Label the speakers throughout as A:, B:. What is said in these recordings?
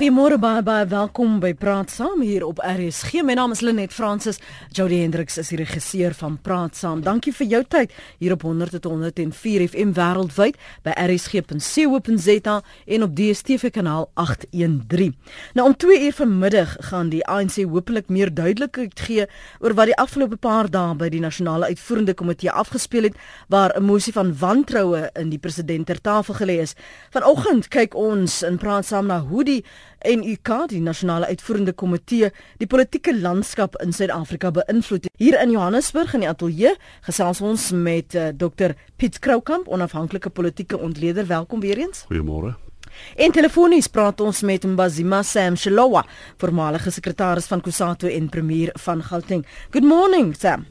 A: Goeiemôre baie baie welkom by Praat Saam hier op RSG. My naam is Lenet Fransis. Jody Hendriks is die regisseur van Praat Saam. Dankie vir jou tyd hier op 100.104 FM wêreldwyd by rsg.co.za en op DStv kanaal 813. Nou om 2 uur vanmiddag gaan die ANC hopelik meer duidelikheid gee oor wat die afgelope paar dae by die nasionale uitvoerende komitee afgespeel het waar 'n mosie van wantroue in die president ter tafel gelê is. Vanoggend kyk ons in Praat Saam na hoe die en UK die nasionale uitvoerende komitee die politieke landskap in Suid-Afrika beïnvloed. Hier in Johannesburg in die ateljee gesels ons met uh, Dr Piet Kroukamp, onafhanklike politieke ontleder. Welkom weer eens.
B: Goeiemôre.
A: En telefonies praat ons met Mbazima Sam Shilowa, voormalige sekretaris van Kusatu en premier van Gauteng. Good morning, Sam.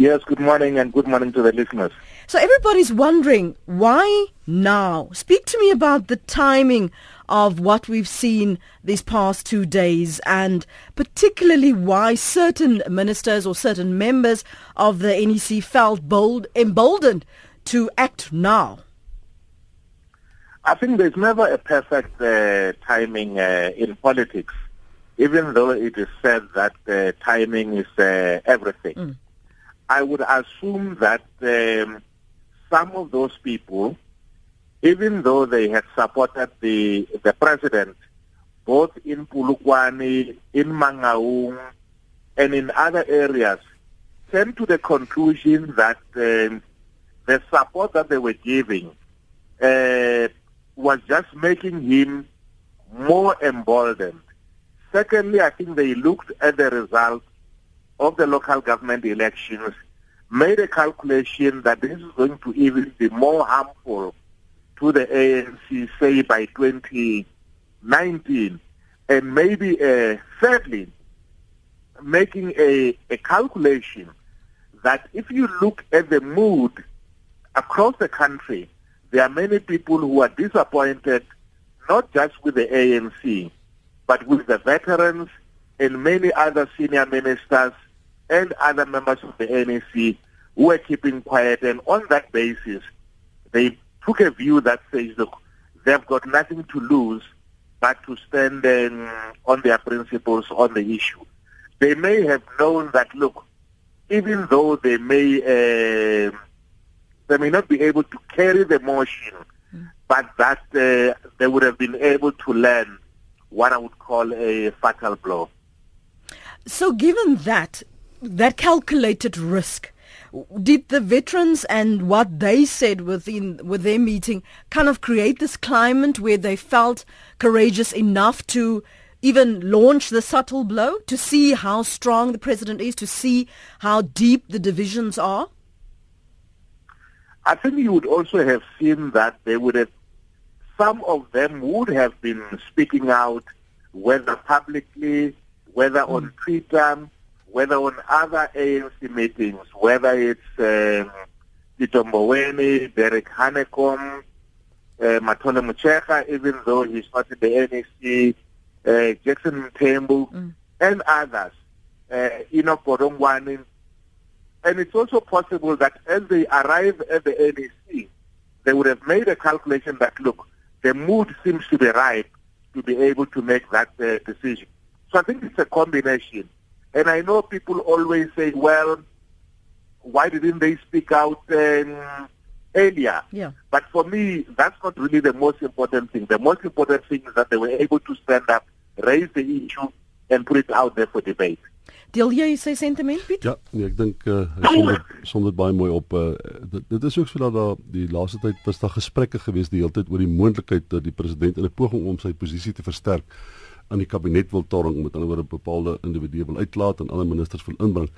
C: Yes, good morning and good morning to the listeners.
A: So everybody's wondering why now? Speak to me about the timing of what we've seen these past two days and particularly why certain ministers or certain members of the NEC felt bold, emboldened to act now.
C: I think there's never a perfect uh, timing uh, in politics, even though it is said that uh, timing is uh, everything. Mm. I would assume that um, some of those people even though they had supported the the president both in Pulukwani, in Mangaung, and in other areas, came to the conclusion that uh, the support that they were giving uh, was just making him more emboldened. Secondly, I think they looked at the results of the local government elections, made a calculation that this is going to even be more harmful to the ANC, say by 2019, and maybe uh, thirdly, making a, a calculation that if you look at the mood across the country, there are many people who are disappointed, not just with the ANC, but with the veterans and many other senior ministers and other members of the NEC who are keeping quiet. And on that basis, they took a view that says, look, they've got nothing to lose but to stand um, on their principles on the issue. They may have known that, look, even though they may uh, they may not be able to carry the motion, mm. but that uh, they would have been able to learn what I would call a fatal blow.
A: So, given that that calculated risk, did the veterans and what they said within with their meeting kind of create this climate where they felt courageous enough to even launch the subtle blow to see how strong the president is to see how deep the divisions are
C: I think you would also have seen that they would have some of them would have been speaking out whether publicly whether mm. on Twitter whether on other ANC meetings, whether it's um, Tito Mboweni, Derek Hanekom, uh, Matole Mucheka, even though he's not in the NEC, uh, Jackson Mtembu, mm. and others, uh, Enoch Godongwani. And it's also possible that as they arrive at the NEC, they would have made a calculation that, look, the mood seems to be ripe to be able to make that uh, decision. So I think it's a combination. And I know people always say, well, why didn't they speak out um, earlier?
A: Yeah.
C: But for me, that's not really the most important thing. The most important thing is that they were able to stand up, raise the issue, and put it out there for debate.
A: Deel jy sy sentiment, Piet?
B: Ja, nee, ek dink uh, hy som dit som dit baie mooi op. Uh, dit, dit is ook so dat daar die laaste tyd was daar gesprekke gewees die hele tyd oor die moontlikheid dat die president in 'n poging om sy posisie te versterk aan die kabinet wil torring met ander woorde bepaalde individue wil uitlaat en ander ministers wil inbring.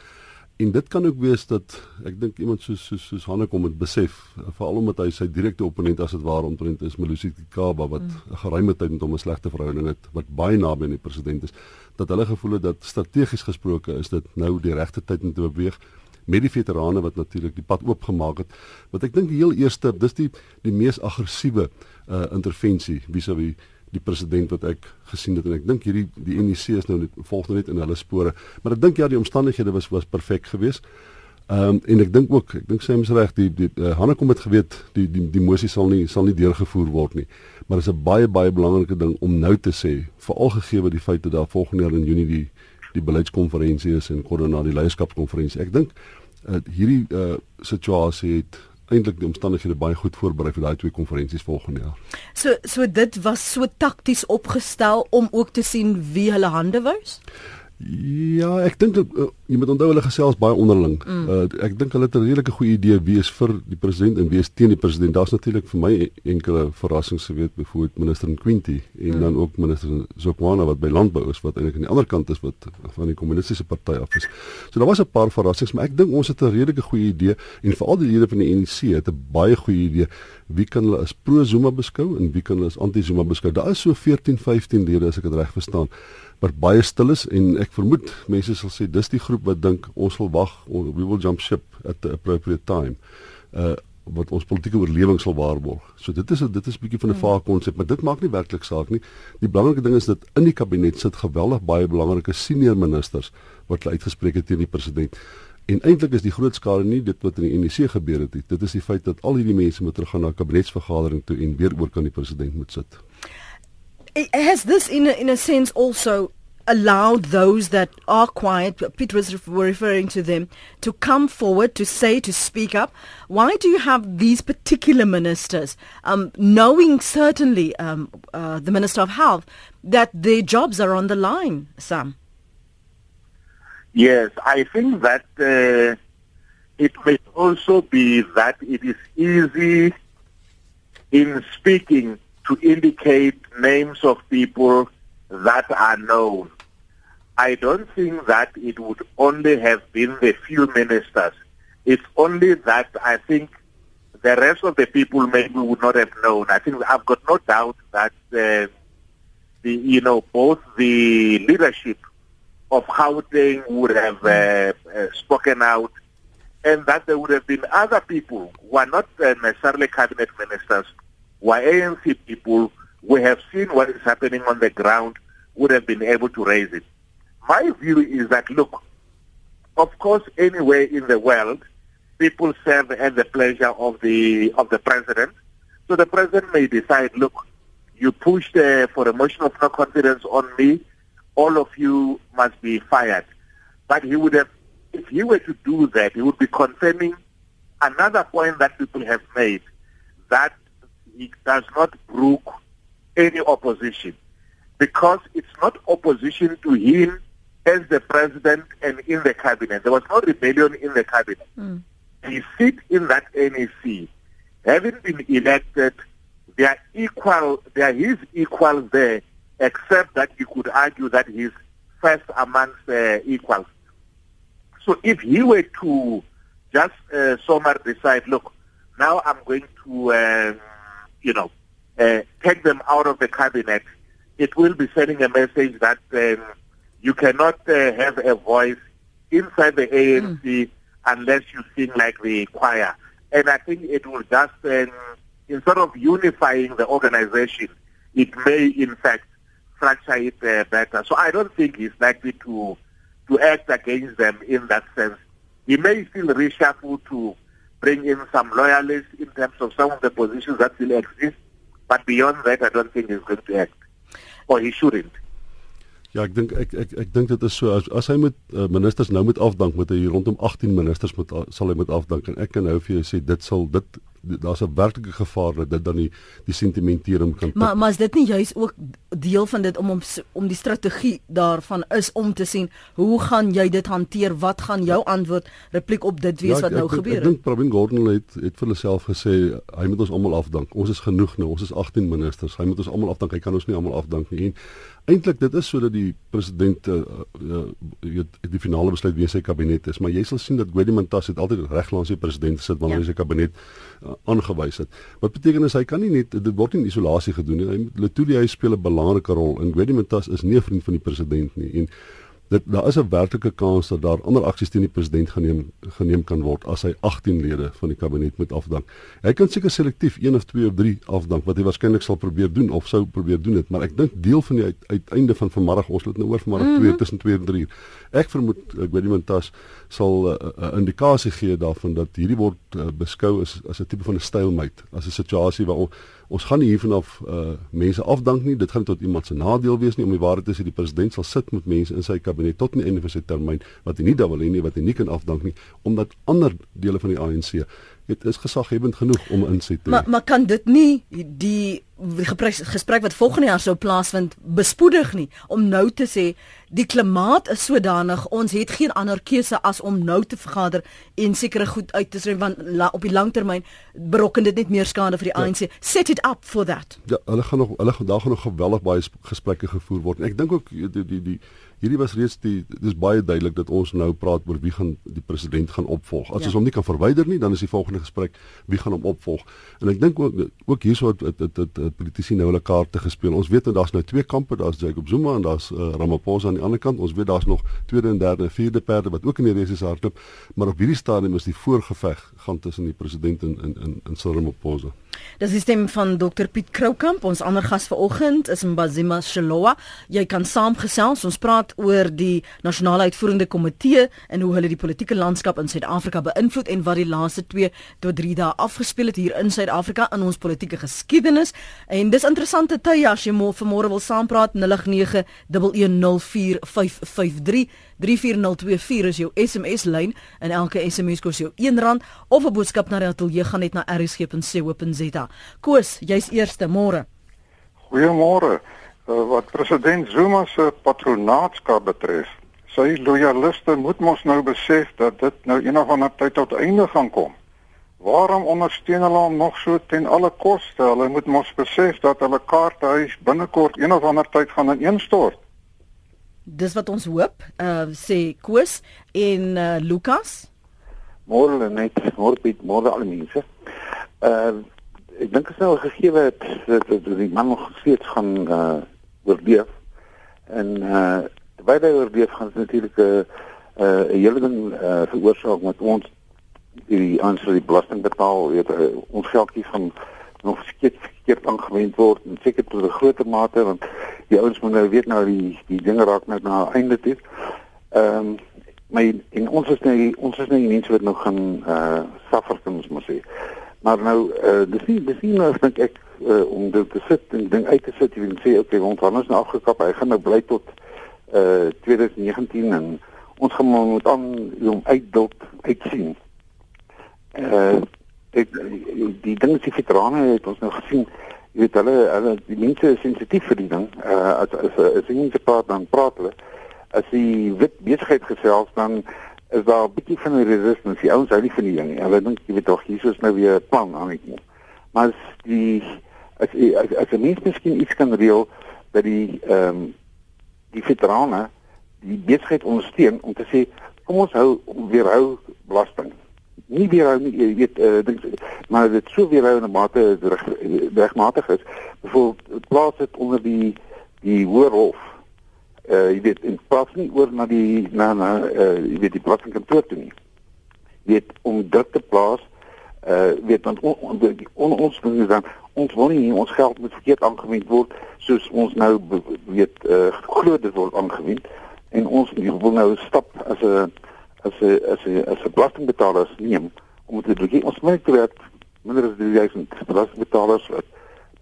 B: En dit kan ook wees dat ek dink iemand soos soos soos Hanekom het besef veral omdat hy sy direkte opponent as dit ware omtrent is Melusi Kaba wat 'n mm. geruime tyd met hom 'n slegte verhouding het wat baie naby aan die president is dat hulle gevoel het dat strategies gesproke is dit nou die regte tyd om te beweeg met die veterane wat natuurlik die pad oopgemaak het wat ek dink die heel eerste dis die die mees aggressiewe uh, intervensie vis-à-vis -vis die president wat ek gesien het en ek dink hierdie die NEC is nou net volg nou net in hulle spore maar ek dink ja die omstandighede was was perfek geweest Ehm um, en ek dink ook, ek dink sy is reg, die die uh, Hanne kom het geweet die die die mosie sal nie sal nie deurgevoer word nie. Maar dit is 'n baie baie belangrike ding om nou te sê, veral gegee wat die feit dat daar volgende jaar in Junie die die beleidskonferensie is en kort daarna die leierskapskonferensie. Ek dink uh, hierdie uh, situasie het eintlik die omstandighede baie goed voorberei vir daai twee konferensies volgende jaar.
A: So so dit was so takties opgestel om ook te sien wie hulle hande wys?
B: Ja, ek dink uh, jy moet onthou hulle gesels baie onderling. Mm. Uh, ek dink hulle het 'n redelike goeie idee wie is vir die president en wie is teen die president. Daar's natuurlik vir my enkele verrassings geweet byvoorbeeld minister Quinty en mm. dan ook minister Zokwana wat by landbou is wat eintlik aan die ander kant is wat van die kommunistiese party af is. So daar was 'n paar verrassings, maar ek dink ons het 'n redelike goeie idee en veral die lede van die NEC het 'n baie goeie idee wie kan hulle as pro Zuma beskou en wie kan hulle as anti Zuma beskou. Daar is so 14, 15 lede as ek dit reg verstaan wat baie stil is en ek vermoed mense sal sê dis die groep wat dink ons wil wag we will jump ship at the appropriate time. Uh wat ons politieke oorlewing sal waarborg. So dit is dit is 'n bietjie van 'n hmm. vaag konsep, maar dit maak nie werklik saak nie. Die belangrike ding is dat in die kabinet sit geweldig baie belangrike senior ministers wat uitgespreek het teen die president. En eintlik is die groot skade nie dit wat in die NEC gebeur het nie. Dit is die feit dat al hierdie mense moet teruggaan na 'n kabinetsvergadering toe en weer oor kan die president moet sit
A: has this in a, in a sense also allowed those that are quiet Peter was referring to them to come forward to say to speak up. Why do you have these particular ministers? Um, knowing certainly um, uh, the minister of health that their jobs are on the line sam.
C: Yes i think that uh, it may also be that it is easy in speaking to indicate names of people that are known. I don't think that it would only have been the few ministers. It's only that I think the rest of the people maybe would not have known. I think I've got no doubt that uh, the you know both the leadership of Gauteng would have uh, uh, spoken out, and that there would have been other people who are not uh, necessarily cabinet ministers were ANC people who have seen what is happening on the ground would have been able to raise it. My view is that, look, of course, anywhere in the world, people serve at the pleasure of the of the president. So the president may decide, look, you pushed uh, for a motion of no confidence on me, all of you must be fired. But he would have, if he were to do that, he would be confirming another point that people have made, that he does not brook any opposition because it's not opposition to him as the president and in the cabinet. There was no rebellion in the cabinet. Mm. He sit in that NEC. Having been elected, they are equal, they are his equals there, except that you could argue that he's first amongst uh, equals. So if he were to just uh, decide, look, now I'm going to um, you know, uh, take them out of the cabinet, it will be sending a message that um, you cannot uh, have a voice inside the ANC mm. unless you sing like the choir. And I think it will just, um, instead of unifying the organization, it may in fact fracture it uh, better. So I don't think he's likely to to act against them in that sense. He may still reshuffle to bring in some loyalists in terms of some of the positions that still exist. But beyond that, I don't think he's going to act. Or he shouldn't.
B: Ja, ek dink ek ek ek dink dit is so as as hy moet uh, ministers nou moet afdank met hy rondom 18 ministers moet sal hy moet afdank en ek kan nou vir jou sê dit sal dit daar's 'n werklike gevaar dat dit dan die die sentimentering kan
A: Maar maar is dit nie juis ook deel van dit om om om die strategie daarvan is om te sien hoe gaan jy dit hanteer? Wat gaan jou antwoord repliek op dit wees ja, wat nou ek, gebeur?
B: Ek dink Pravin Gordhan het het vir homself gesê hy moet ons almal afdank. Ons is genoeg nou. Ons is 18 ministers. Hy moet ons almal afdank. Hy kan ons nie almal afdank nie. En Eintlik dit is sodat die president uh, uh, uh, die finale besluit wie sy kabinet is, maar jy sal sien dat Gwedi Mantas het altyd reg langs die president sit wanneer ja. hy sy kabinet uh, aangewys het. Wat beteken is hy kan nie net dit word nie in isolasie gedoen nie. Letuli hy speel 'n belangrike rol en Gwedi Mantas is nie 'n vriend van die president nie en dit daar is 'n werklike kans dat daar ander aksies teen die president geneem geneem kan word as hy 18 lede van die kabinet moet afdank. Hy kan seker selektief 1 of 2 of 3 afdank wat hy waarskynlik sal probeer doen of sou probeer doen dit, maar ek dink deel van die uit, uiteinde van vanmiddag ons het nou oor vanmiddag mm -hmm. 2 tussen 2 en 3 uur. Ek vermoed ek weet nie Montas sal 'n uh, uh, indikasie gee daarvan dat hierdie word uh, beskou as as 'n tipe van 'n stalemate, as 'n situasie waar on, ons gaan nie hiervan af uh, mense afdank nie. Dit gaan tot iemand se nadeel wees nie om die waarheid te sê die president sal sit met mense in sy kabinet tot die einde van sy termyn wat hy nie daar wil hê nie, wat hy nie kan afdank nie omdat ander dele van die ANC dit is gesaghebend genoeg om insit te
A: maar maar kan dit nie die gesprek wat volgende jaar sou plaasvind bespoedig nie om nou te sê die klimaat is sodanig ons het geen ander keuse as om nou te vergader en sekere goed uit te skryf want la, op die langtermyn berokken dit net meer skade vir die ja. ANC set it up for that.
B: Ja hulle gaan nog hulle daar gaan nog geweldig baie gesprekke gevoer word. En ek dink ook die die, die, die hierdie was reeds die dis baie duidelik dat ons nou praat oor wie gaan die president gaan opvolg. As ja. ons hom nie kan verwyder nie, dan is die volgende gesprek wie gaan hom opvolg. En ek dink ook ook hierso het dit dit politici nou hulle kaarte gespeel. Ons weet dat daar's nou twee kampe, daar's Jacob Zuma en daar's uh, Ramaphosa aan die ander kant. Ons weet daar's nog tweede en derde en vierde perde wat ook in die resie hardloop, maar op hierdie stadium is die voorgeveg gaan tussen die president en in in in Cyril Ramaphosa.
A: Dis die stem van Dr Piet Kroukamp. Ons ander gas vanoggend is Mbazima Shalowa. Jy kan saamgesels. Ons praat oor die nasionale uitvoerende komitee en hoe hulle die politieke landskap in Suid-Afrika beïnvloed en wat die laaste 2 tot 3 dae afgespeel het hier in Suid-Afrika in ons politieke geskiedenis. En dis interessante tye as jy môre wil saampraat 089 1104553 34024 is jou SMS lyn en elke SMS kos jou R1 of 'n boodskap na die ateljee gaan net na rsg.co.za. Koos, jy's eerste môre.
D: Goeiemôre. Uh, wat president Zuma se patronaatskap betref, sy loyaliste moet mos nou besef dat dit nou eendag van 'n tyd tot einde gaan kom. Waarom ondersteun hulle hom nog so ten alle koste? Hulle moet mos besef dat hulle kaarthuis binnekort eendag van 'n tyd gaan ineenstort.
A: Dis wat ons hoop, uh sê Koos en uh Lukas.
E: Môre net, môre Piet, môre al mense. Uh ek dink is nou gegee dat, dat die man nog steeds gaan uh oorleef. En uh terwyl hy oorleef gaan dit natuurlik 'n uh, 'n uh, hele ding uh veroorsaak met ons die aanstel die belasting betaal, weet uh, ons geldjie van nog verkeerd verkeerd aangewend word en seker tot 'n groter mate want die ouens moet nou weet nou die die dinge raak net na einde toe. Ehm um, my en ons is nou ons is nou nie mense wat nou gaan eh uh, suffer kan ons maar sê. Maar nou eh uh, dis nie dis nie nou ek uh, om dit te sit en ding uit te sit en sê okay, ons gaan ons nou afgekap. Hy gaan nou bly tot eh uh, 2019 en ons gaan moet aan hom uitdot uitsien. Eh uh, ek die ding is die veterane het ons nou gesien jy weet hulle hulle die mense is sensitief vir die ding. Uh, as as as jy net praat dan praat hulle. As die wit besigheid gesels dan is daar 'n bietjie van 'n resistance. Die ouens hou nie van die ding nie. Hulle dink jy weet tog hier is nou weer 'n plan aan ek maar as die as as, as die mense miskien iets kan reël dat die ehm um, die veterane die besigheid ondersteun om te sê kom ons hou weer hou belasting nie weer hou nie, jy weet uh, dink maar dit sou weer hou in 'n mate reg, regmatig is. Byvoorbeeld plaas dit onder die die hoërhof. Uh jy weet in plaas nie oor na die na na uh jy weet die belastingkantoor toe nie. Jy weet om dit te plaas uh weet want on, on, on, ons moet dan ons wil nie ons geld moet verkeerd aangewend word soos ons nou weet uh groot word aangewend en ons wil nou stap as 'n as 'n as 'n as 'n belastingbetaler neem om te doen. Ons merk dat minder as 3000 belastingbetalers wat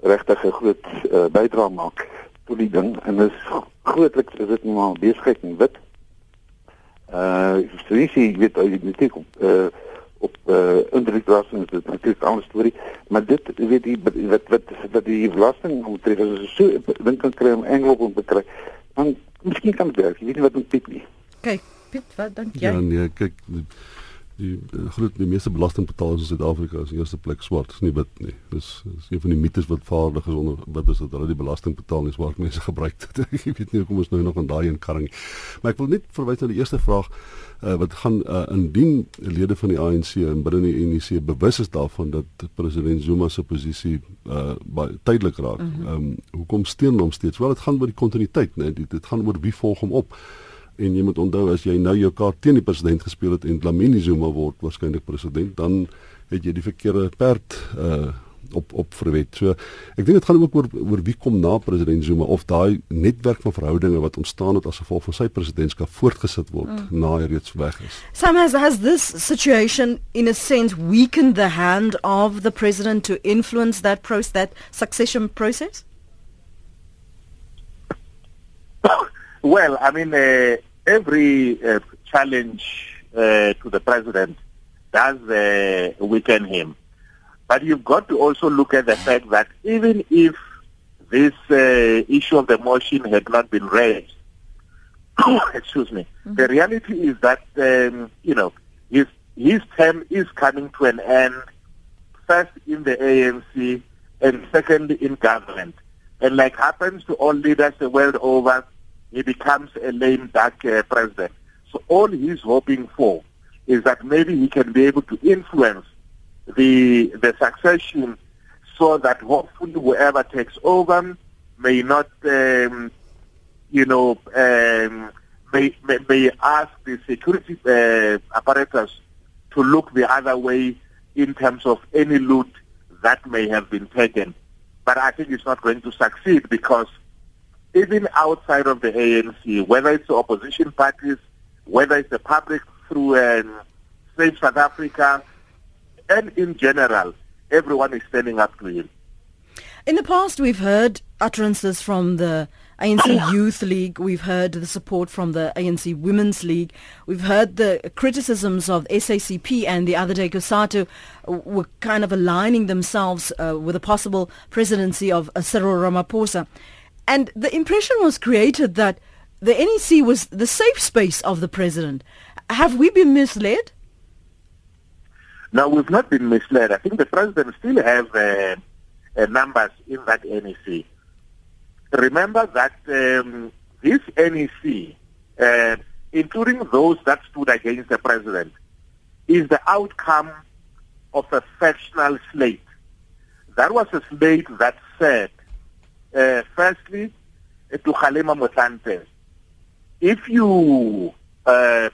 E: regtig 'n groot uh, bydrae maak tot die ding en dis grootliks is dit maar besigheid en wit. Uh dis jy weet jy weet op uh op uh indirekbelasting is dit natuurlik 'n ander storie, maar dit weet jy wat wat wat die belasting omtref as so dink kan kry om Engeland om te kry. Dan miskien kan dit werk. Jy weet nie wat met dit nie.
A: Kyk Piet, wat dink jy?
B: Ja, nee, kyk die, die groot die meeste belastingbetalers in Suid-Afrika is in eerste plek swart, is nie wit nie. Dis is een van die mites wat vaardig is onder wat is dat hulle die belasting betaal nie swart mense gebruik dit. ek weet nie hoekom ons nou nog aan daai een karring. Maar ek wil net verwys na die eerste vraag uh, wat gaan uh, indien lede van die ANC en binne die ANC bewus is daarvan dat president Zuma se posisie uh, tydelik raak. Mhm. Ehm mm um, hoekom steun hom steeds? Wel dit gaan oor die kontinuïteit, né? Dit, dit gaan oor wie volg hom op en jy moet onthou as jy nou jou kaart teen die president gespeel het en Dlamini Zuma word waarskynlik president, dan het jy die verkeerde perd uh op op verwet. So ek dink dit gaan ook oor oor wie kom na president Zuma of daai netwerk van verhoudinge wat ontstaan het as gevolg van sy presidentskap voortgesit word mm. na hy reeds weg is.
A: Sam has has this situation in a sense weakened the hand of the president to influence that process that succession process?
C: well, I mean uh, every uh, challenge uh, to the president does uh, weaken him. But you've got to also look at the fact that even if this uh, issue of the motion had not been raised, excuse me, mm-hmm. the reality is that, um, you know, his, his term is coming to an end, first in the ANC and second in government. And like happens to all leaders the world over, he becomes a lame duck uh, president. So all he's hoping for is that maybe he can be able to influence the the succession so that hopefully whoever takes over may not um, you know um, may, may, may ask the security uh, apparatus to look the other way in terms of any loot that may have been taken. But I think it's not going to succeed because even outside of the ANC, whether it's the opposition parties, whether it's the public through um, Save South Africa, and in general, everyone is standing up to him.
A: In the past, we've heard utterances from the ANC Youth League. We've heard the support from the ANC Women's League. We've heard the criticisms of SACP and the other day COSATU were kind of aligning themselves uh, with a possible presidency of uh, Cyril Ramaphosa. And the impression was created that the NEC was the safe space of the president. Have we been misled?
C: Now, we've not been misled. I think the president still has uh, uh, numbers in that NEC. Remember that um, this NEC, uh, including those that stood against the president, is the outcome of a factional slate. That was a slate that said, uh, firstly, to Khalema Motlanthe, if you uh,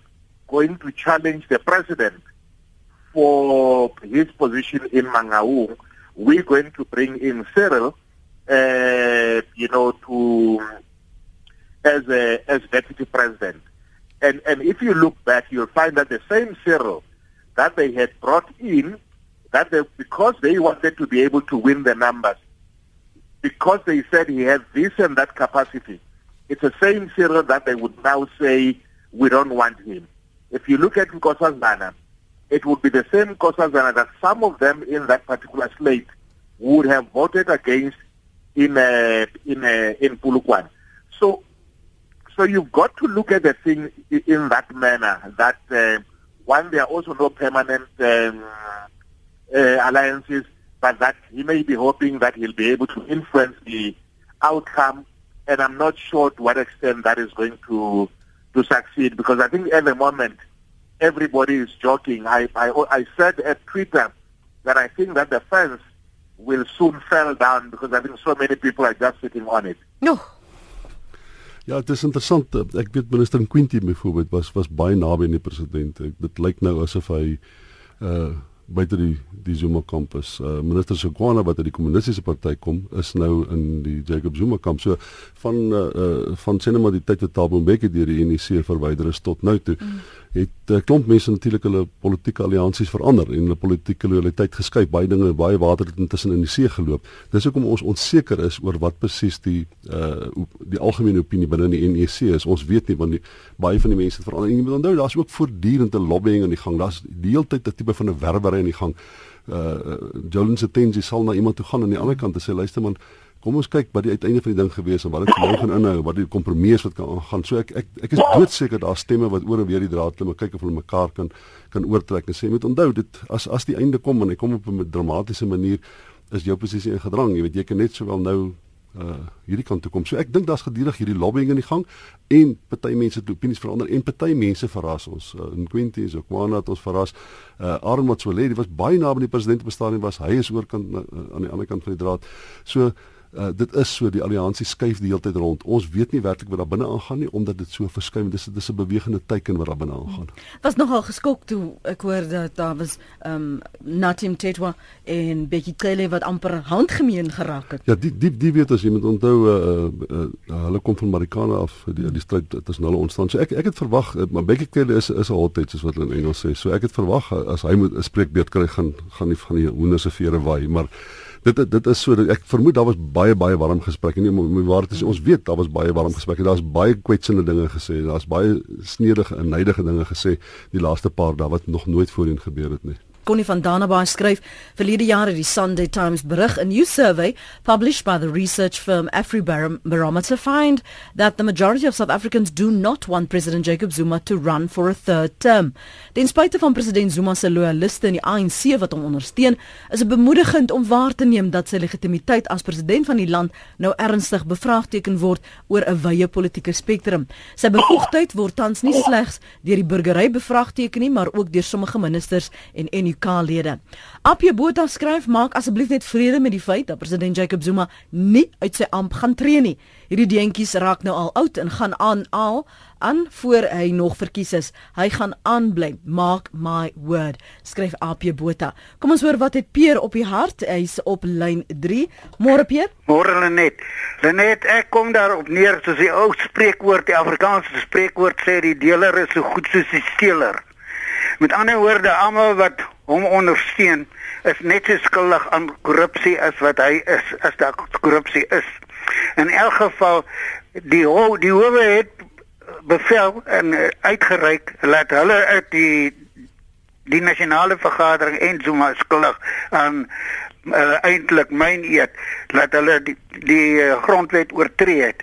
C: going to challenge the president, for his position in Mangaung, we're going to bring in Cyril, uh, you know, to as a, as deputy president. And and if you look back, you'll find that the same Cyril that they had brought in, that they, because they wanted to be able to win the numbers, because they said he had this and that capacity, it's the same Cyril that they would now say we don't want him. If you look at Nkosazana, it would be the same Nkosazana that some of them in that particular slate would have voted against in uh, in uh, in Pulukwan. So so you've got to look at the thing in that manner that uh, one there are also no permanent um, uh, alliances, but that he may be hoping that he'll be able to influence the outcome. And I'm not sure to what extent that is going to to succeed because I think at the moment everybody is joking. I, I, I said at Twitter that I think that the fence will soon fall down because I think so many people are just sitting on it.
A: No.
B: Ja, dit is interessant. Ek weet minister Quinty byvoorbeeld was was baie naby aan die president. Dit lyk nou asof hy uh buite die die Zuma kampus. Uh minister Sekwana wat uit die kommunistiese party kom, is nou in die Jacob Zuma kamp. So van uh, uh van sê net maar die tyd wat Thabo Mbeki deur die NEC verwyder is tot nou toe. Mm het 'n uh, klomp mense natuurlik hulle politieke alliansies verander en hulle politieke loyaliteit geskuif. Baie dinge, baie water het intussen in die see geloop. Dis hoekom ons onseker is oor wat presies die uh die algemene opinie binne die NEC is. Ons weet nie want die, baie van die mense het verander. En jy moet onthou daar's ook voortdurende lobbying aan die gang. Daar's die hele tyd 'n tipe van 'n werbery aan die gang. Uh Jolens Attenji sal na iemand toe gaan aan die ander kant en sê luister man Kom ons kyk wat die uiteinde van die ding gewees en wat dit nou gaan inhou, wat die kompromie wat kan aangaan. So ek ek ek is doodseker daar stemme wat oor en weer die draad klim, kyk of hulle mekaar kan kan oortrek en sê met onthou dit as as die einde kom en hy kom op 'n dramatiese manier is jou posisie in gedrang. Jy weet jy kan net sowel nou uh hierdie kant toe kom. So ek dink daar's gedurig hierdie lobbying in die gang en party mense het opinies verander en party mense verras ons. Uh, in Quinty is ook maar net ons verras. Uh Arm Motswele, die was baie naby die president op 'n stadium was. Hy is oorkant uh, aan die ander kant van die draad. So uh, dit is so die alliansie skuif die hele tyd rond. Ons weet nie werklik wat daar binne aangaan nie omdat dit so verskuif. Dis dis 'n bewegende teiken wat daar binne aangaan.
A: Was nogal geskok toe ek hoor dat daar was ehm um, Natim Tetwa en Becky Cele wat amper handgemeen geraak het.
B: Ja, die die die weet as jy moet onthou uh, uh, uh, hulle kom van Marikana af die die stryd tussen hulle ontstaan. So ek ek het verwag maar Becky Cele is is 'n hotheid soos wat hulle in Engels sê. So ek het verwag as hy moet 'n spreekbeurt kry gaan gaan die van die hoenders se vere waai, maar dit dit is so ek vermoed daar was baie baie warm gesprekke. Nie om waar dit is ons weet daar was baie warm gesprekke. Daar's baie kwetsende dinge gesê daar's baie snedige en neidige dinge gesê die laaste paar dae wat nog nooit voorheen gebeur het nie
A: Connie van Dannebaai skryf verlede jaar het die Sunday Times berig 'n new survey published by the research firm Afribarometer find that the majority of South Africans do not want President Jacob Zuma to run for a third term. Ten spyte van president Zuma se loyaliste in die ANC wat hom ondersteun, is dit bemoedigend om waar te neem dat sy legitimiteit as president van die land nou ernstig bevraagteken word oor 'n wye politieke spektrum. Sy bevoegdheid word tans nie slegs deur die burgery bevraagteken nie, maar ook deur sommige ministers en en UK-lede. Appie Botha skryf maak asseblief net vrede met die feit dat president Jacob Zuma nie uit sy amp gaan tree nie. Hierdie deentjies raak nou al oud en gaan aan al aan voor hy nog verkies is. Hy gaan aanbly. Mark my word. Skryf Appie Botha. Kom ons hoor wat het Peer op die hart. Hy's op lyn 3. Môre Peer?
F: Môre Lenet. Lenet, ek kom daarop neer soos die ou spreekwoord, die Afrikaanse spreekwoord sê die deler is so goed soos die steeler. Met ander woorde, almal wat hom ondersteun is net so skuldig aan korrupsie as wat hy is as daar korrupsie is. In elk geval die ho die howe het bevel en uh, uitgereik laat hulle uit die die nasionale vergadering en Zuma skuldig aan uh, eintlik myn eet laat hulle die, die uh, grondwet oortree het.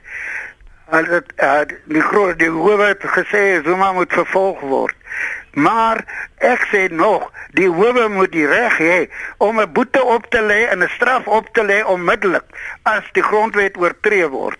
F: Hulle het uh, die groot die howe het gesê Zuma moet vervolg word. Maar ek sê nog, die howe moet die reg hê om 'n boete op te lê en 'n straf op te lê onmiddellik as die grondwet oortree word.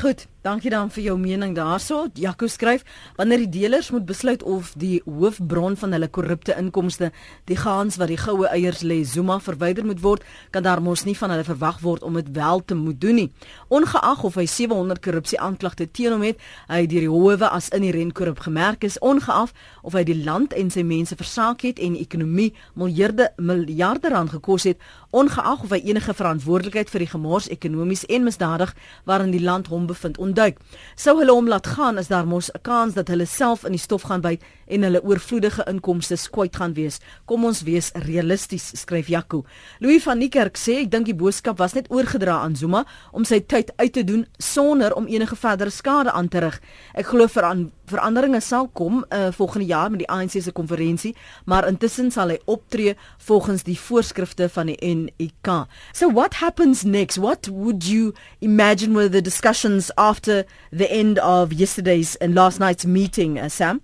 A: Goed, dankie dan vir jou mening daarso. Jaco skryf wanneer die deelers moet besluit of die hoofbron van hulle korrupte inkomste, die gaans wat die goue eiers lê, Zuma verwyder moet word, kan daar mos nie van hulle verwag word om dit wel te moet doen nie. Ongeag of hy 700 korrupsie aanklagte teen hom het, hy deur die howe as inherent korrup gemerk is, ongeag of hy die land en sy mense versaak het en die ekonomie miljarde miljarde rand gekos het, ongeag of hy enige verantwoordelikheid vir die gemors ekonomies en misdadig waarin die land hom bevind ontduik. Sou hulle hom laat gaan is daar mos 'n kans dat hulle self in die stof gaan byt en hulle oorvloedige inkomste skwyt gaan wees. Kom ons wees realisties, skryf Jaco. Louis van Niekerk sê ek dink die boodskap was net oorgedra aan Zuma om sy tyd uit te doen sonder om enige verdere skade aan te rig. Ek glo vir aan veranderinge sal kom uh, volgende jaar met die ANC se konferensie, maar intussen sal hy optree volgens die voorskrifte van die NEK. So what happens next? What would you imagine were the discussions after the end of yesterday's and last night's meeting, uh, Sam?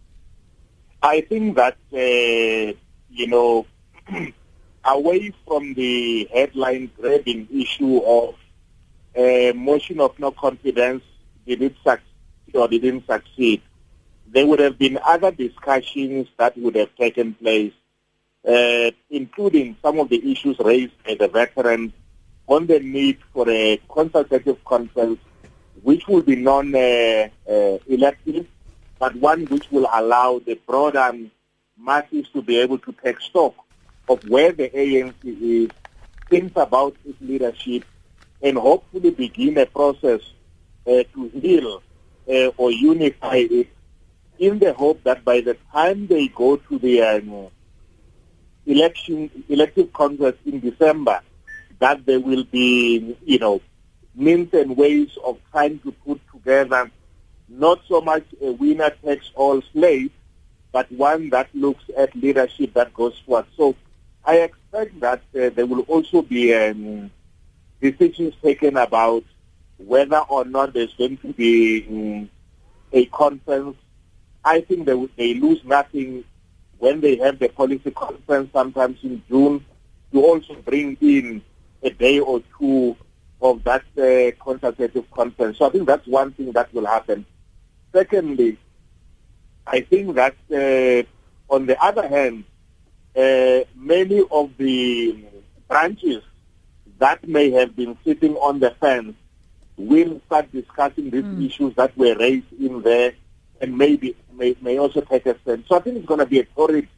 C: I think that, uh, you know, away from the headline grabbing issue of a motion of no confidence, did it succeed or didn't succeed, there would have been other discussions that would have taken place, uh, including some of the issues raised by the veterans on the need for a consultative conference, which will be non-elective, but one which will allow the broader masses to be able to take stock of where the ANC is, think about its leadership, and hopefully begin a process uh, to heal uh, or unify it in the hope that by the time they go to the um, election elective congress in December, that there will be, you know, means and ways of trying to put together not so much a winner takes all slave, but one that looks at leadership that goes forward. So I expect that uh, there will also be um, decisions taken about whether or not there's going to be um, a conference. I think they, they lose nothing when they have the policy conference sometimes in June to also bring in a day or two of that uh, consultative conference. So I think that's one thing that will happen. Secondly, I think that uh, on the other hand, uh, many of the branches that may have been sitting on the fence will start discussing these mm. issues that were raised in there and maybe may, may also take a stand. So I think it's going to be a torrid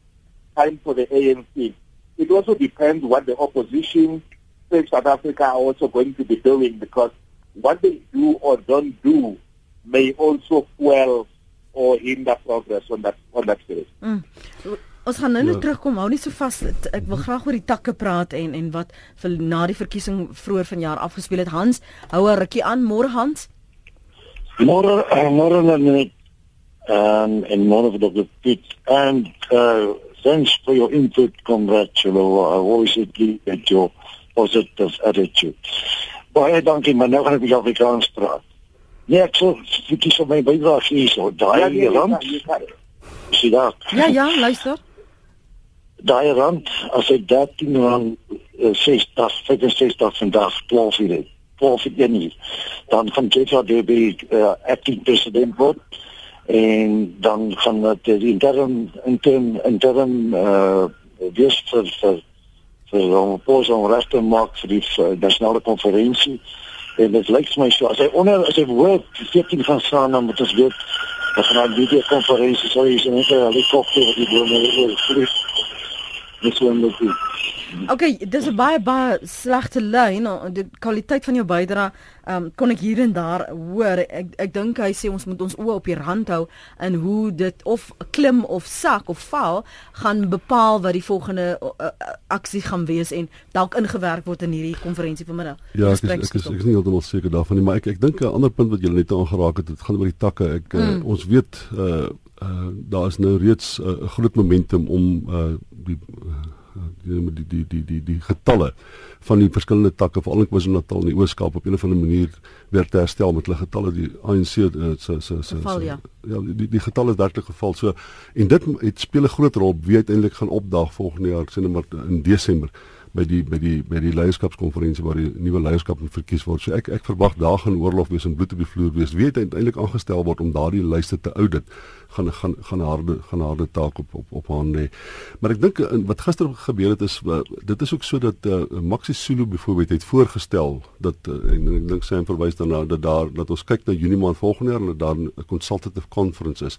C: time for the ANC. It also depends what the opposition, say South Africa, are also going to be doing because what they do or don't do may also fuel or hinder progress on that on that space. Mm.
A: Ons gaan nou net ja. terugkom, hou nie so vas. Ek wil graag oor die takke praat en en wat vir na die verkiesing vroeër vanjaar afgespeel het. Hans, hou 'n rukkie aan, môre Hans.
G: Môre, uh, môre net. Um en môre vir Dr. Piet and uh thanks for your input, congratulations. I always appreciate your positive attitude. Baie dankie, maar nou gaan ek met jou Afrikaans praat. Nee, ek sou kies om my bydrae hier so. Daai ja, nee, rand. Sien daar.
A: Ja, ja, luister.
G: Daai rand as ek 13 rand 60 65 vandag 12 uur. 12 uur nie. Dan van JFDB uh, acting president word en dan gaan dit die intern intern intern eh uh, wees vir vir vir om pos om reg te maak vir die uh, nasionale konferensie en dit lyk my so as hy onder as hy woord 14 gaan staan dan moet ons weet dat gaan die video konferensie sou is en net 'n helikopter wat die bome oor vlieg. Dis wat moet doen
A: Okay, dis 'n baie baie slegte lyn. Die kwaliteit van jou bydrae um, kon ek hier en daar hoor. Ek ek dink hy sê ons moet ons oë op die rand hou en hoe dit of klim of sak of val gaan bepaal wat die volgende uh, aksie gaan wees en dalk ingewerk word in hierdie konferensie vanmiddag.
B: Ja, ek is, ek is ek is nie heeltemal seker daarvan nie, maar ek ek dink 'n ander punt wat jy net aangeraak het, dit gaan oor die takke. Ek uh, mm. uh, ons weet uh, uh daar is nou reeds 'n uh, groot momentum om uh die uh, die die die die die getalle van die verskillende takke veral in KwaZulu-Natal en die Oos-Kaap op 'n of ander manier weer te herstel met hulle getalle die ANC se se se se ja, ja die die getalle is werklik geval so en dit het speel 'n groot rol wie uiteindelik gaan opdaag volgende jaar sien maar in Desember by die by die by die leierskapskonferensie waar die nuwe leierskap moet verkies word. So ek ek verwag daar gaan oorlog wees en bloed op die vloer wees. Wie het uiteindelik aangestel word om daardie lyste te audit gaan gaan gaan harde gaan harde taak op op op haar lê. Maar ek dink eh, wat gister gebeur het is eh, dit is ook so dat uh, Maxi Sulu byvoorbeeld het voorgestel dat uh, en ek dink sy verwys daarna dat daar dat ons kyk na Junie maand volgende jaar en dat daar 'n consultative conference is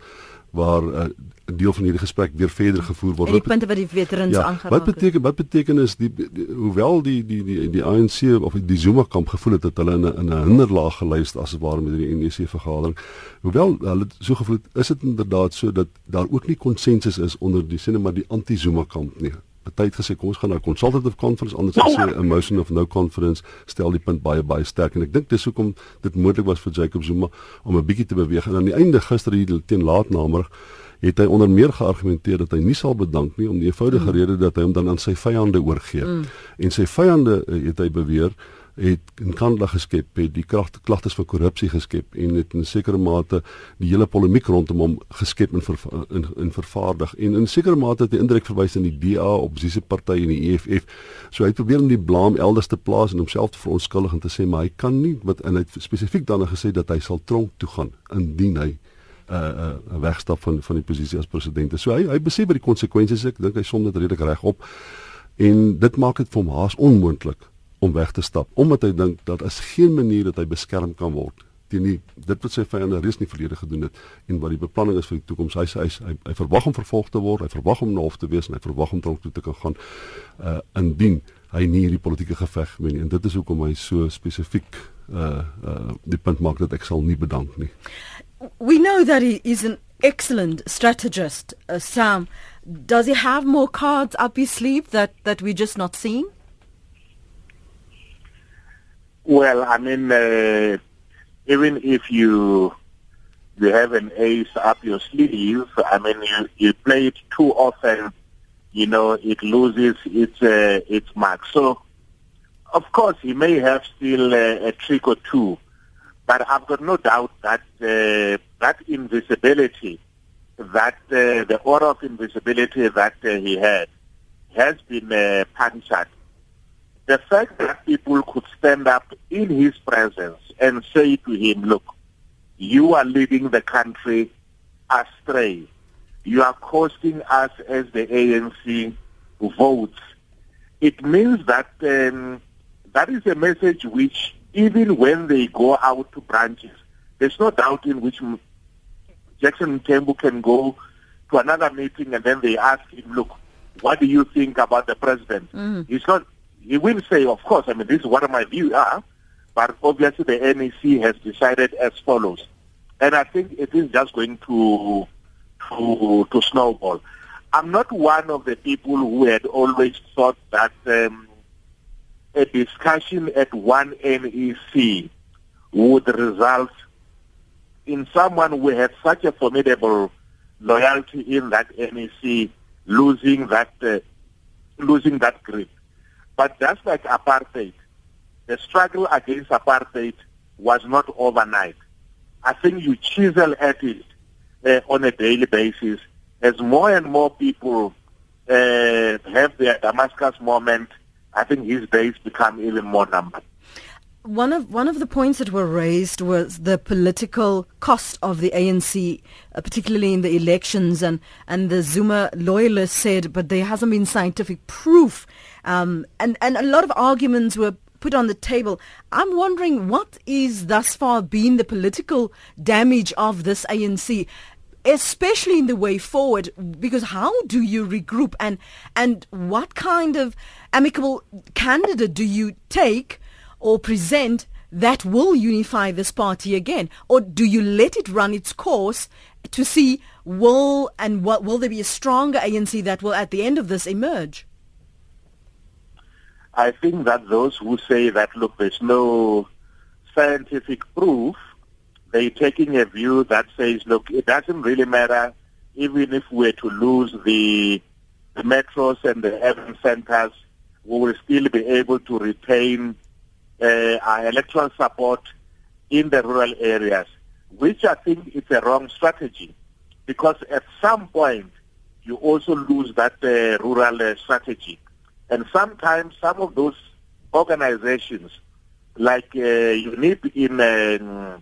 B: waar 'n uh, deel van hierdie gesprek weer verder gevoer word.
A: Die punte wat die veterans ja, aangeraak
B: het. Wat beteken wat beteken is die, die hoewel die die die die ANC of die Zuma kamp gevoel het dat hulle in 'n in 'n hinderlaag geluister as ware met die NEC vergadering. Hoewel hulle so gevoel het, is dit inderdaad so dat daar ook nie konsensus is onder die sien maar die anti-Zuma kamp nie party het gesê kom ons gaan na 'n consultative conference anders as sê 'n motion of no conference stel die punt baie baie sterk en ek dink dis hoekom dit moontlik was vir Jacob Zuma om 'n bietjie te beweeg en aan die einde gister hier teen laatnamiddag het hy onder meer geargumenteer dat hy nie sal bedank nie om die eenvoudige mm. rede dat hy hom dan aan sy vyande oorgee mm. en sy vyande het hy beweer het in Kanada geskep, het die kragte klagtes vir korrupsie geskep en het in sekere mate die hele polemiek rondom hom geskep en ver, in, in vervaardig en in sekere mate het hy indruk verwys in die DA oppositie party en die EFF. So hy het probeer om die blame elders te plaas en homself te verontskuldig en te sê maar hy kan nie wat en hy het spesifiek dan gesê dat hy sal tronk toe gaan indien hy 'n uh, 'n uh, wegstap van van die posisie as president. So hy hy besef wat die konsekwensies is. Ek dink hy som dit redelik reg op. En dit maak dit vir hom haas onmoontlik om weg te stap omdat hy dink dat as geen manier dat hy beskerm kan word teen die dit wat sy vyande reeds nie verlede gedoen het en wat die beplanning is vir die toekoms hy hy, hy, hy verwag om vervolg te word hy verwag om na hof te wees en hy verwag om tronk toe te kan gaan uh indien hy nie hierdie politieke geveg wen en dit is hoekom hy so spesifiek uh uh die punt maak dat ek sal nie bedank nie.
A: We know that he is an excellent strategist uh, sam. Does he have more cards up his sleeve that that we just not seeing
C: Well, I mean, uh, even if you you have an ace up your sleeve, I mean, you, you play it too often, you know, it loses its uh, its mark. So, of course, he may have still uh, a trick or two, but I've got no doubt that uh, that invisibility, that uh, the aura of invisibility that uh, he had, has been uh, punctured the fact that people could stand up in his presence and say to him, look, you are leading the country astray. You are costing us as the ANC votes. It means that um, that is a message which, even when they go out to branches, there's no doubt in which Jackson Tembu can go to another meeting and then they ask him, look, what do you think about the president? Mm. He's not, he will say, of course, I mean, this is what my views are, but obviously the NEC has decided as follows. And I think it is just going to, to, to snowball. I'm not one of the people who had always thought that um, a discussion at one NEC would result in someone who had such a formidable loyalty in that NEC losing that uh, losing that grip. But just like apartheid, the struggle against apartheid was not overnight. I think you chisel at it uh, on a daily basis as more and more people uh, have their Damascus moment. I think his days become even more numbered.
A: One of one of the points that were raised was the political cost of the ANC, uh, particularly in the elections, and and the Zuma loyalists said, but there hasn't been scientific proof, um, and and a lot of arguments were put on the table. I'm wondering what is thus far been the political damage of this ANC, especially in the way forward. Because how do you regroup, and and what kind of amicable candidate do you take? Or present that will unify this party again? Or do you let it run its course to see will and what will there be a stronger ANC that will at the end of this emerge?
C: I think that those who say that look there's no scientific proof, they're taking a view that says look it doesn't really matter even if we're to lose the, the metros and the urban centers, we will still be able to retain uh, our electoral support in the rural areas, which I think is a wrong strategy because at some point you also lose that uh, rural uh, strategy. And sometimes some of those organizations, like uh, UNIP in, uh,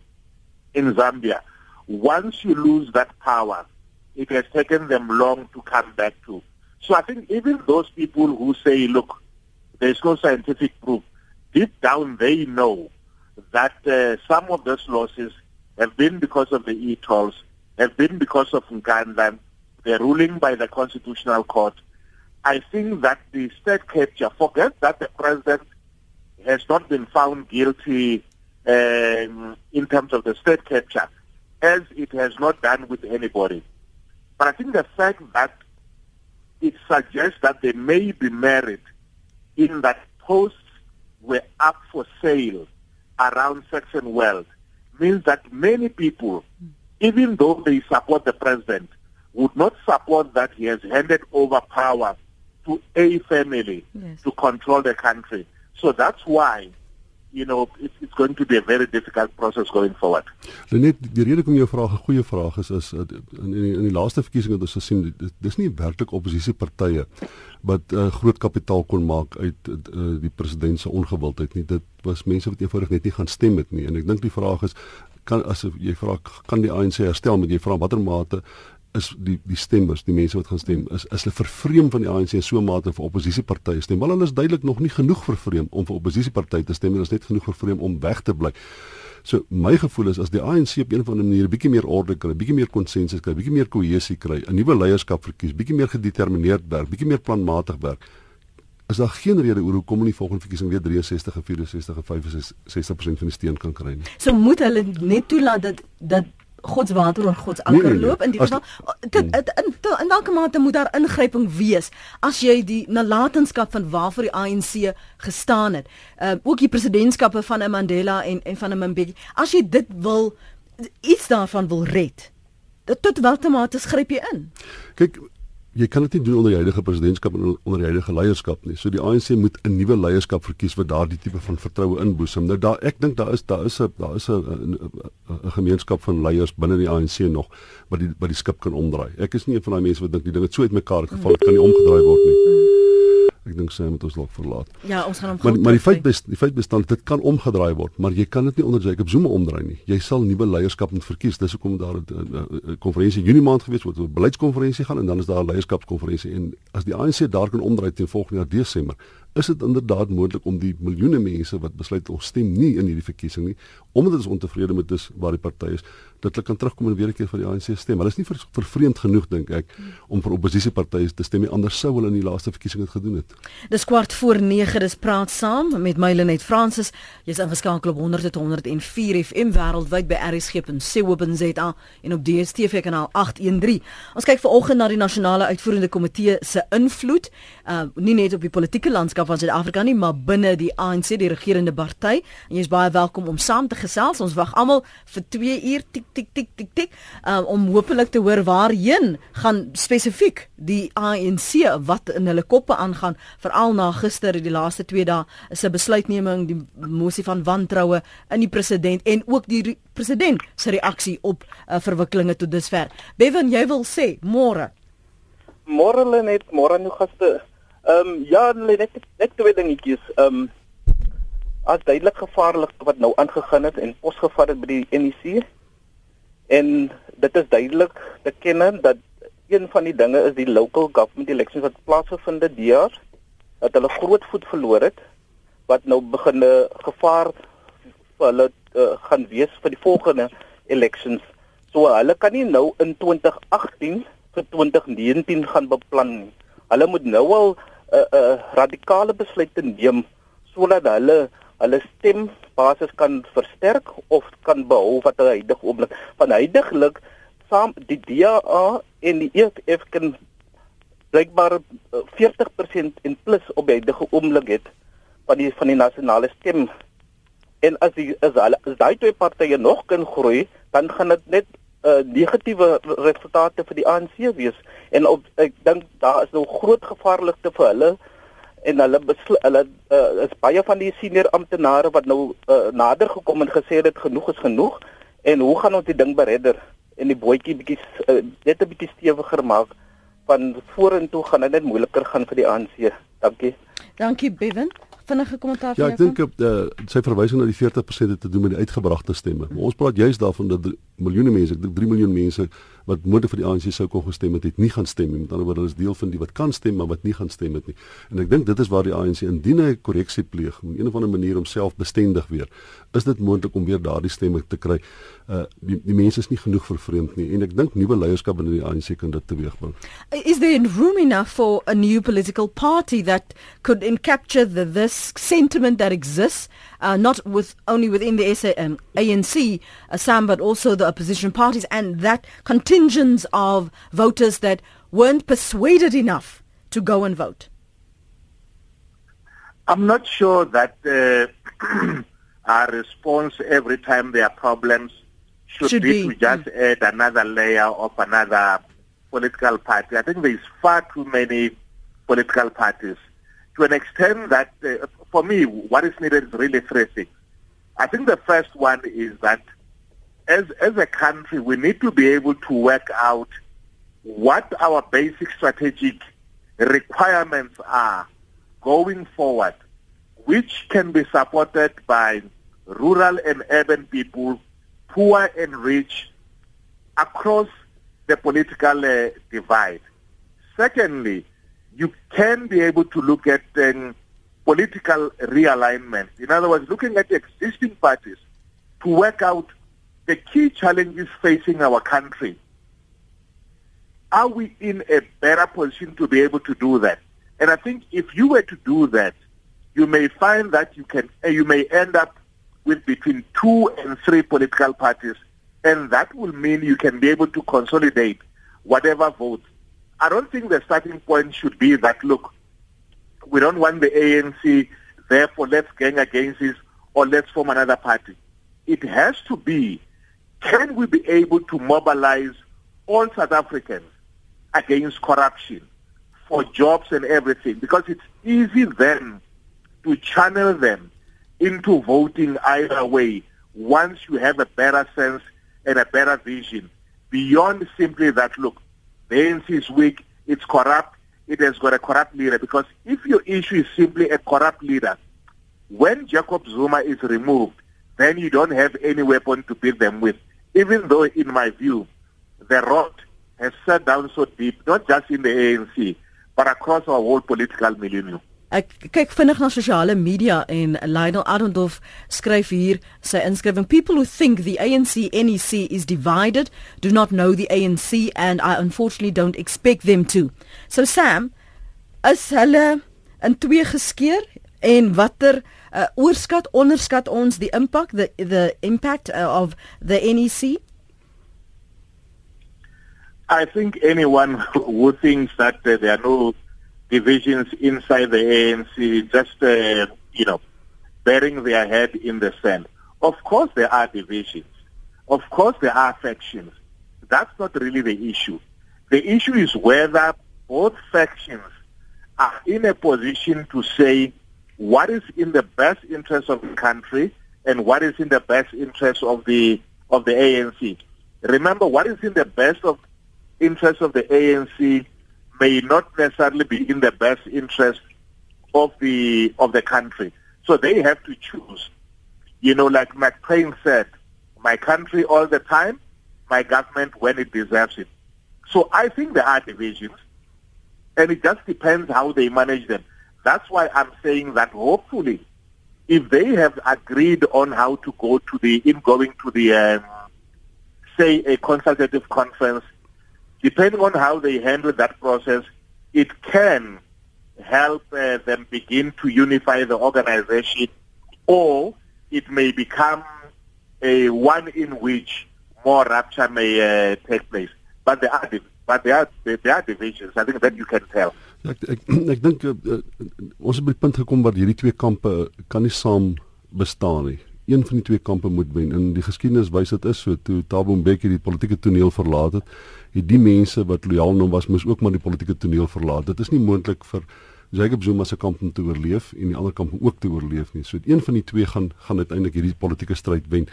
C: in Zambia, once you lose that power, it has taken them long to come back to. So I think even those people who say, look, there's no scientific proof, deep down they know that uh, some of those losses have been because of the e-tolls, have been because of Nkandla, the ruling by the Constitutional Court. I think that the state capture, forget that the president has not been found guilty um, in terms of the state capture, as it has not done with anybody. But I think the fact that it suggests that there may be merit in that post were up for sale around Saxon World means that many people, even though they support the president, would not support that he has handed over power to a family yes. to control the country. So that's why you know it's, it's going to be a very difficult process going forward.
B: Lenet, die rede kom jou vraag 'n goeie vraag is is in in die, in die laaste verkiesing het ons gesien dis nie werklik oppositiepartye wat uh, groot kapitaal kon maak uit uh, die president se ongewildheid nie. Dit was mense wat eenvoudig net nie gaan stem het nie. En ek dink die vraag is kan as jy vra kan die ANC herstel met jy vra watter mate is die die stemmers, die mense wat gaan stem, is is hulle vervreem van die ANC so mate vir oppositiepartye stem. Maar hulle is duidelik nog nie genoeg vervreem om vir oppositiepartye te stem, hulle is net genoeg vervreem om weg te bly. So my gevoel is as die ANC op 'n of ander manier bietjie meer orde kry, bietjie meer konsensus kry, bietjie meer kohesie kry, 'n nuwe leierskap verkies, bietjie meer gedetermineerd werk, bietjie meer planmatig werk, is daar geen rede oor hoekom hulle die volgende verkiesing weer 63 of 64 of 65% van die steun kan kry nie.
A: So moet hulle net toelaat dat dat God se water oor God se anker nee, nee, nee. loop in die geval in in welke mate moet daar ingryping wees as jy die nalatenskap van waarvoor die ANC gestaan het? Uh, ook die presidentskappe van Mandela en en van Mbeki. As jy dit wil iets daarvan wil red tot watter mate gryp jy in?
B: Kyk jy kan dit nie doen onder die huidige presidentskap en onder die huidige leierskap nie. So die ANC moet 'n nuwe leierskap verkies wat daardie tipe van vertroue inboesem. Nou daar ek dink daar is daar is 'n daar is 'n 'n gemeenskap van leiers binne die ANC nog wat die wat die skip kan omdraai. Ek is nie een van daai mense wat dink die ding het so uitmekaar geval, dit kan nie omgedraai word nie. Ek dink sy moet ons dalk verlaat.
A: Ja, ons gaan hom
B: Maar maar die feit best, die feit bestaan dit kan omgedraai word, maar jy kan dit nie onder Jacob Zuma omdraai nie. Jy sal nuwe leierskap moet verkies. Dis hoekom daar 'n konferensie Junie maand gewees word, 'n beleidskonferensie gaan en dan is daar 'n leierskapskonferensie en as die ANC daar kan omdraai teen volgende jaar Desember, is dit inderdaad moontlik om die miljoene mense wat besluit om stem nie in hierdie verkiesing nie omdat hulle ontevrede met is waar die party is dat hulle kan terugkom en weer 'n keer vir die ANC stem. Hulle is nie vervreemd genoeg dink ek om vir oppositiepartye te stem nie. Anders sou hulle in die laaste verkiesing dit gedoen het.
A: Dis kwart voor 9, dis praat saam met Mylenet Francis. Jy's ingeskakel op 100.104 FM wêreldwyd by rsg.co.za en op DStv kanaal 813. Ons kyk vanoggend na die nasionale uitvoerende komitee se invloed, uh nie net op die politieke landskap van Suid-Afrika nie, maar binne die ANC, die regerende party. En jy's baie welkom om saam te gesels. Ons wag almal vir 2 uur tik tik tik tik tik uh, om hopelik te hoor waarheen gaan spesifiek die ANC wat in hulle koppe aangaan veral na gister die laaste 2 dae se besluitneming die mosie van wantroue in die president en ook die president se reaksie op uh, verwikkelinge tot dusver. Bevan, jy wil sê môre.
H: Môre net môre nou gaste. Ehm um, ja, lê net net twee dingetjies. Ehm um, as duidelik gevaarlik wat nou aangegaan het en posgevat het by die NEC. En dit is duidelik te ken dat een van die dinge is die local government elections wat plaasgevind het die jaar dat hulle groot voet verloor het wat nou begin 'n gevaar vir hulle uh, gaan wees vir die volgende elections. So hulle kan nie nou in 2018 vir 2019 gaan beplan nie. Hulle moet nou al 'n uh, eh, uh, eh, radikale besluite neem sodat hulle hulle stembasis kan versterk of kan behou wat hulle huidige oomblik. Van huidigelik saam die DA en die EFF kan blykbaar 40% in plus op die huidige oomblik het van die van die nasionale stem. En as die as hulle as daai twee partye nog kan groei dan gaan dit net uh, negatiewe resultate vir die ANC wees en op ek dink daar is nou groot gevaarlikte vir hulle en hulle hulle uh, is baie van die senior amptenare wat nou uh, nader gekom en gesê dit genoeg is genoeg en hoe gaan ons die ding beredder en die bootjie bietjie uh, net 'n bietjie stewiger maak van vorentoe gaan dit net moeiliker gaan vir die ANC. Dankie.
A: Dankie Bevan vinnige kommentaar
B: ja, van jou. Ja, ek dink op uh, sy verwysing na die 40% te doen met die uitgebragte stemme. Maar ons praat juist daarvan dat miljoene mense, ek dink 3 miljoen mense wat moontlik vir die ANC sou kon gestem het, het nie gaan stem nie. Met ander woorde, hulle is deel van die wat kan stem maar wat nie gaan stem het nie. En ek dink dit is waar die ANC indien hy korreksie pleeg, op 'n of ander manier homself bestendig weer, is dit moontlik om weer daardie stemme te kry. Uh die, die mense is nie genoeg vervreemd nie en ek dink nuwe leierskap binne die ANC kan dit teweegbring.
A: Is there room enough for a new political party that could encapture the this sentiment that exists uh, not with only within the SAM, ANC, uh, Sam, but also the opposition parties and that contingents of voters that weren't persuaded enough to go and vote?
C: I'm not sure that uh, our response every time there are problems should, should be, be, to just mm. add another layer of another political party. I think there is far too many political parties to an extent that uh, for me, what is needed is really three things. I think the first one is that as, as a country, we need to be able to work out what our basic strategic requirements are going forward, which can be supported by rural and urban people, poor and rich, across the political uh, divide. Secondly, you can be able to look at um, political realignment. In other words, looking at the existing parties to work out the key challenges facing our country. Are we in a better position to be able to do that? And I think if you were to do that, you may find that you can uh, you may end up with between two and three political parties, and that will mean you can be able to consolidate whatever votes. I don't think the starting point should be that look, we don't want the ANC, therefore let's gang against this or let's form another party. It has to be, can we be able to mobilize all South Africans against corruption for jobs and everything? Because it's easy then to channel them into voting either way once you have a better sense and a better vision beyond simply that, look, the ANC is weak, it's corrupt, it has got a corrupt leader. Because if your issue is simply a corrupt leader, when Jacob Zuma is removed, then you don't have any weapon to beat them with. Even though, in my view, the rot has sat down so deep, not just in the ANC, but across our whole political milieu.
A: Ek kyk vinnig na sosiale media en Lionel Adondorf skryf hier sy inskrywing people who think the ANC NEC is divided do not know the ANC and I unfortunately don't expect them to. So Sam, is hulle in twee geskeur en watter uh, oorskat onderskat ons die impak the the impact uh, of the NEC?
C: I think anyone who thinks that uh, there are no divisions inside the ANC just, uh, you know, burying their head in the sand. Of course there are divisions. Of course there are factions. That's not really the issue. The issue is whether both factions are in a position to say what is in the best interest of the country and what is in the best interest of the of the ANC. Remember, what is in the best of interest of the ANC may not necessarily be in the best interest of the of the country. So they have to choose. You know, like McCain said, my country all the time, my government when it deserves it. So I think there are divisions, and it just depends how they manage them. That's why I'm saying that hopefully, if they have agreed on how to go to the in going to the um, say a consultative conference depending on how they handle that process, it can help uh, them begin to unify the organization, or it may become a one in which more rupture may uh, take place. But there are but there are there are divisions. I think that you can tell.
B: Ek ek ek dink uh, uh, ons het by die punt gekom waar hierdie twee kampe kan nie saam bestaan nie. Een van die twee kampe moet wen. In die geskiedenis wys dit is so toe Thabo Mbeki die politieke toneel verlaat het het die mense wat lojaal aan hom was moes ook maar die politieke toneel verlaat. Dit is nie moontlik vir Jacob Zuma se kamp om te oorleef en die ander kamp om ook te oorleef nie. So een van die twee gaan gaan uiteindelik hierdie politieke stryd wen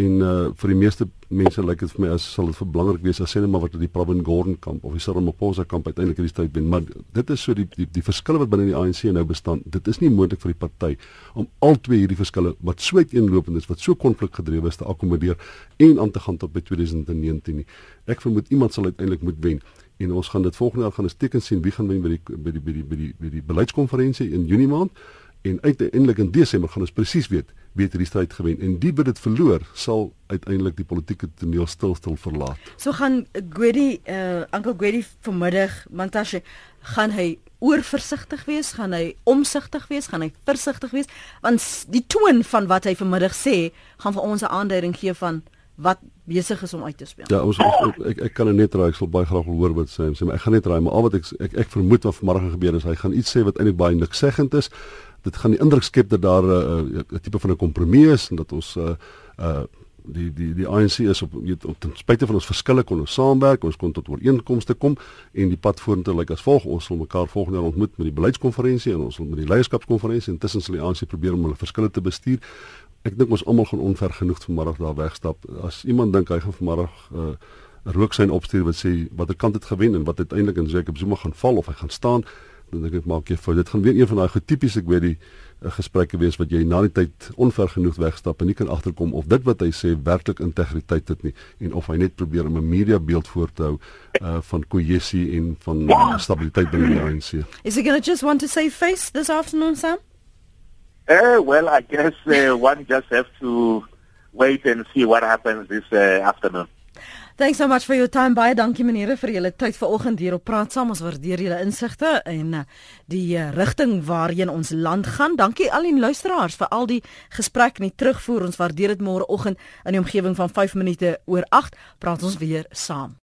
B: en uh vir die meeste mense lyk dit vir my as sal dit vir belangrik wees as sê net maar wat die Pravin Gordhan kamp of die Ramaphosa kamp uiteindelik hierdie stryd wen maar dit is so die die, die verskille wat binne die ANC nou bestaan dit is nie moontlik vir die party om al twee hierdie verskille wat so uiteenlopend is wat so konflikgedrewe is te akkommodeer en aan te gaan tot by 2019 nie. Ek vermoed iemand sal uiteindelik moet wen. En ons gaan dit volgende jaar gaan 'n teken sien wie gaan wen by die by die by die by die, by die beleidskonferensie in Junie maand en uiteindelik in Desember gaan ons presies weet wie het hierdie stryd gewen. En die wat dit verloor sal uiteindelik die politieke toneel stil stil verlaat.
A: So gaan Gwedi uh Uncle Gwedi vanmiddag Mantashe gaan hy oorversigtig wees, gaan hy omsigtig wees, gaan hy versigtig wees? Want die toon van wat hy vanmiddag sê gaan vir ons 'n aanduiding gee van wat besig is om uit te speel.
B: Ja, ons ek ek, ek kan net raai, ek sal baie graag wil hoor wat sê, sê maar ek gaan net raai, maar al wat ek ek, ek vermoed wat vanmôre gebeur is, hy gaan iets sê wat eintlik baie niks seggend is dit gaan die indruk skep dat daar 'n uh, uh, tipe van 'n kompromie is en dat ons uh uh die die die ANC is op weet op ten spyte van ons verskille kon ons saamwerk, ons kon tot ooreenkomste kom en die pad vorentoe lyk as volg ons sal mekaar volgende jaar ontmoet met die beleidskonferensie en ons sal met die leierskapskonferensie intussen sal die ANC probeer om hulle verskille te bestuur. Ek dink ons almal gaan onver genoeg vanmiddag daar wegstap. As iemand dink hy gaan vanmiddag uh rook sy opstuur wat sê watter kant het gewen en wat uiteindelik in Jacob Zuma gaan val of hy gaan staan dan dink ek maak jy fout. Dit gaan weer een van daai getipiese ek weet die uh, gesprekke wees wat jy na die tyd onver genoeg wegstap en nie kan agterkom of dit wat hy sê werklik integriteit het nie en of hy net probeer om 'n media beeld voor te hou uh, van kohesie en van uh, stabiliteit binne die ANC.
A: Is he going to just want to save face this afternoon Sam?
C: Uh, well, I guess uh, one just have to wait and see what happens this uh, afternoon.
A: Thanks so much for your time. Baie dankie meneere vir julle tyd vanoggend hier op Praat Saam. Ons waardeer julle insigte en uh, die uh, rigting waarheen ons land gaan. Dankie al die luisteraars vir al die gesprek en die terugvoer. Ons waardeer dit môreoggend in die omgewing van 5 minute oor 8. Praat ons weer saam.